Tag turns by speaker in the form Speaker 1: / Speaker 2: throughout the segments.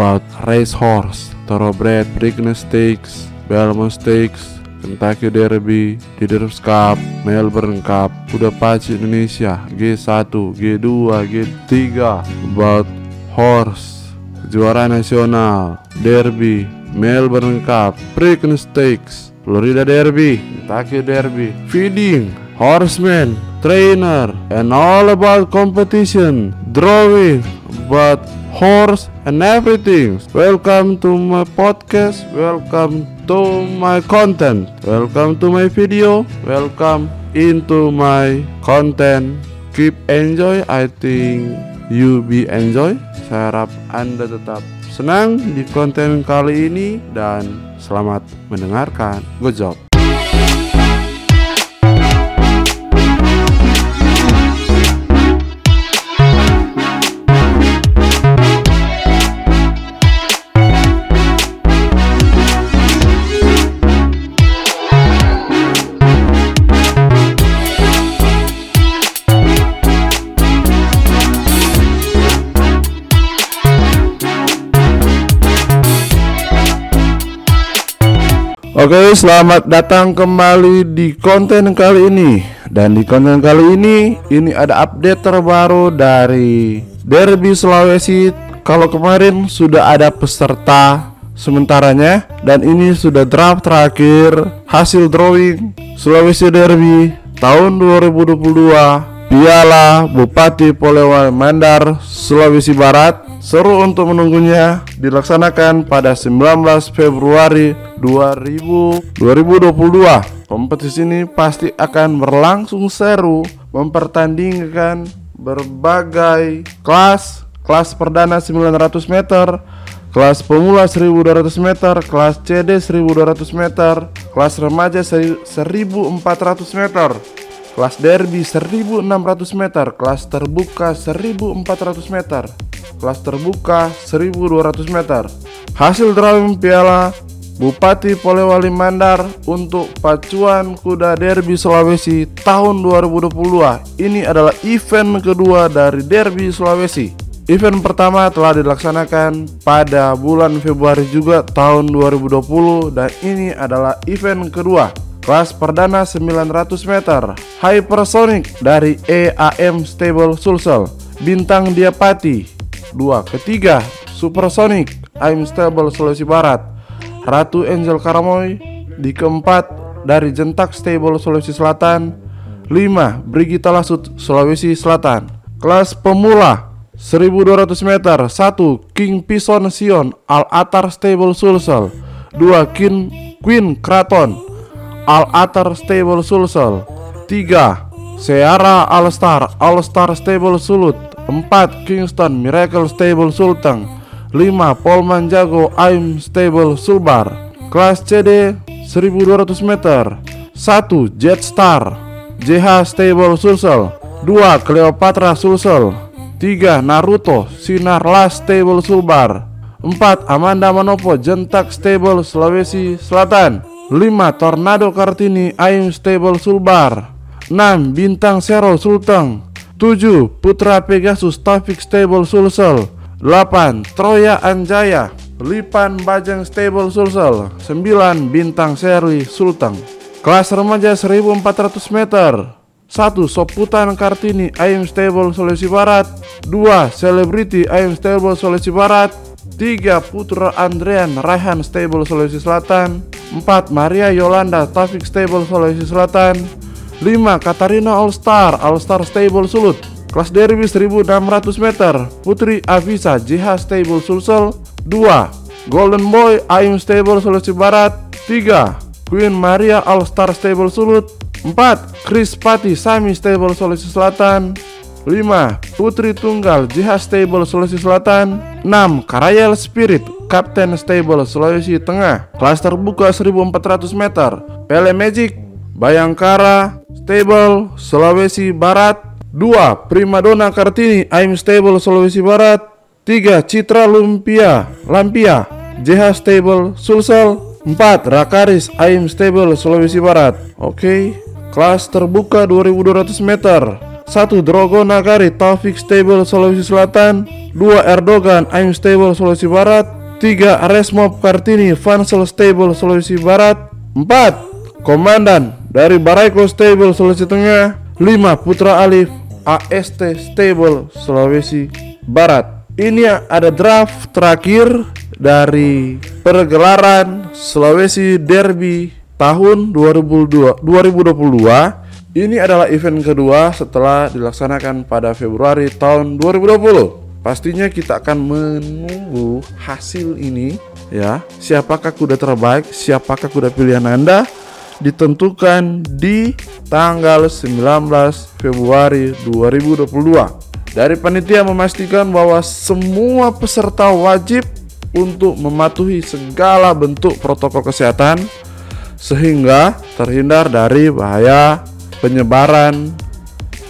Speaker 1: about racehorse, thoroughbred, Preakness Stakes, Belmont Stakes, Kentucky Derby, Leaders Cup, Melbourne Cup, kuda pacu Indonesia, G1, G2, G3, about horse, kejuaraan nasional, Derby, Melbourne Cup, Preakness Stakes, Florida Derby, Kentucky Derby, feeding, horseman, trainer, and all about competition, drawing, about horse and everything. Welcome to my podcast. Welcome to my content. Welcome to my video. Welcome into my content. Keep enjoy. I think you be enjoy. Saya harap Anda tetap senang di konten kali ini dan selamat mendengarkan. Good job. Oke, selamat datang kembali di konten kali ini. Dan di konten kali ini, ini ada update terbaru dari Derby Sulawesi. Kalau kemarin sudah ada peserta sementaranya dan ini sudah draft terakhir hasil drawing Sulawesi Derby tahun 2022 Piala Bupati Polewali Mandar Sulawesi Barat Seru untuk menunggunya dilaksanakan pada 19 Februari 2000, 2022 Kompetisi ini pasti akan berlangsung seru Mempertandingkan berbagai kelas Kelas perdana 900 meter Kelas pemula 1200 meter Kelas CD 1200 meter Kelas remaja 1400 meter Kelas derby 1600 meter Kelas terbuka 1400 meter kelas terbuka 1200 meter. Hasil drawing piala Bupati Polewali Mandar untuk pacuan kuda Derby Sulawesi tahun 2022. Ini adalah event kedua dari Derby Sulawesi. Event pertama telah dilaksanakan pada bulan Februari juga tahun 2020 dan ini adalah event kedua. Kelas perdana 900 meter Hypersonic dari EAM Stable Sulsel Bintang Diapati Dua, ketiga Supersonic I'm Stable Sulawesi Barat Ratu Angel Karamoy Di keempat dari Jentak Stable Sulawesi Selatan 5. Brigita Lasut Sulawesi Selatan Kelas pemula 1200 meter 1. King Pison Sion Al Atar Stable Sulsel 2. King Queen Kraton Al Atar Stable Sulsel 3. Seara All Star All Star Stable Sulut 4. Kingston Miracle Stable Sultan 5. Polman Jago Aim Stable Sulbar Kelas CD 1200 meter 1. Jetstar JH Stable Sulsel 2. Cleopatra Sulsel 3. Naruto Sinar Las Stable Sulbar 4. Amanda Manopo Jentak Stable Sulawesi Selatan 5. Tornado Kartini Aim Stable Sulbar 6. Bintang Sero Sulteng 7. Putra Pegasus Taufik Stable Sulsel 8. Troya Anjaya Lipan Bajang Stable Sulsel 9. Bintang Sherly Sultan Kelas remaja 1400 meter 1. Soputan Kartini Ayam Stable Sulawesi Barat 2. Celebrity Ayam Stable Sulawesi Barat 3. Putra Andrean Raihan Stable Sulawesi Selatan 4. Maria Yolanda Taufik Stable Sulawesi Selatan 5. Katarina All Star All Star Stable Sulut Kelas Derby 1600 meter Putri Avisa JH Stable Sulsel 2. Golden Boy Aim Stable Sulawesi Barat 3. Queen Maria All Star Stable Sulut 4. Chris Pati Sami Stable Sulawesi Selatan 5. Putri Tunggal JH Stable Sulawesi Selatan 6. Karayel Spirit Captain Stable Sulawesi Tengah Kelas terbuka 1400 meter Pele Magic Bayangkara Stable Sulawesi Barat 2. Primadona Kartini I'm Stable Sulawesi Barat 3. Citra Lumpia Lampia JH Stable Sulsel 4. Rakaris I'm Stable Sulawesi Barat Oke okay. Kelas terbuka 2200 meter 1. Drogo Nagari Taufik Stable Sulawesi Selatan. 2 Erdogan I'm stable Sulawesi Barat. 3 Resmob Kartini Fansel stable Sulawesi Barat. 4 Komandan dari Baraiko stable Sulawesi Tengah. 5 Putra Alif AST stable Sulawesi Barat. Ini ada draft terakhir dari pergelaran Sulawesi Derby tahun 2022 ini adalah event kedua setelah dilaksanakan pada Februari tahun 2020 Pastinya kita akan menunggu hasil ini ya. Siapakah kuda terbaik, siapakah kuda pilihan Anda ditentukan di tanggal 19 Februari 2022. Dari panitia memastikan bahwa semua peserta wajib untuk mematuhi segala bentuk protokol kesehatan sehingga terhindar dari bahaya penyebaran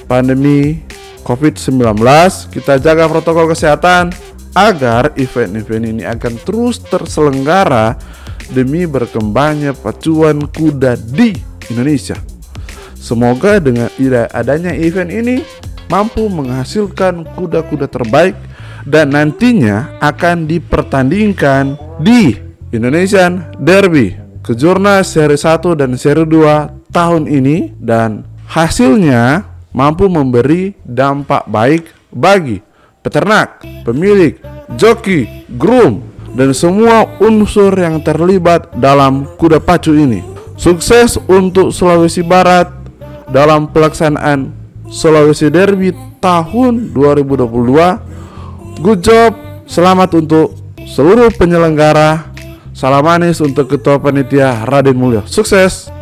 Speaker 1: pandemi COVID-19, kita jaga protokol kesehatan agar event-event ini akan terus terselenggara demi berkembangnya pacuan kuda di Indonesia. Semoga dengan adanya event ini mampu menghasilkan kuda-kuda terbaik dan nantinya akan dipertandingkan di Indonesian Derby Kejurnas seri 1 dan seri 2 tahun ini dan hasilnya mampu memberi dampak baik bagi peternak, pemilik, joki, groom, dan semua unsur yang terlibat dalam kuda pacu ini. Sukses untuk Sulawesi Barat dalam pelaksanaan Sulawesi Derby tahun 2022. Good job, selamat untuk seluruh penyelenggara. Salam manis untuk Ketua Panitia Raden Mulyo. Sukses!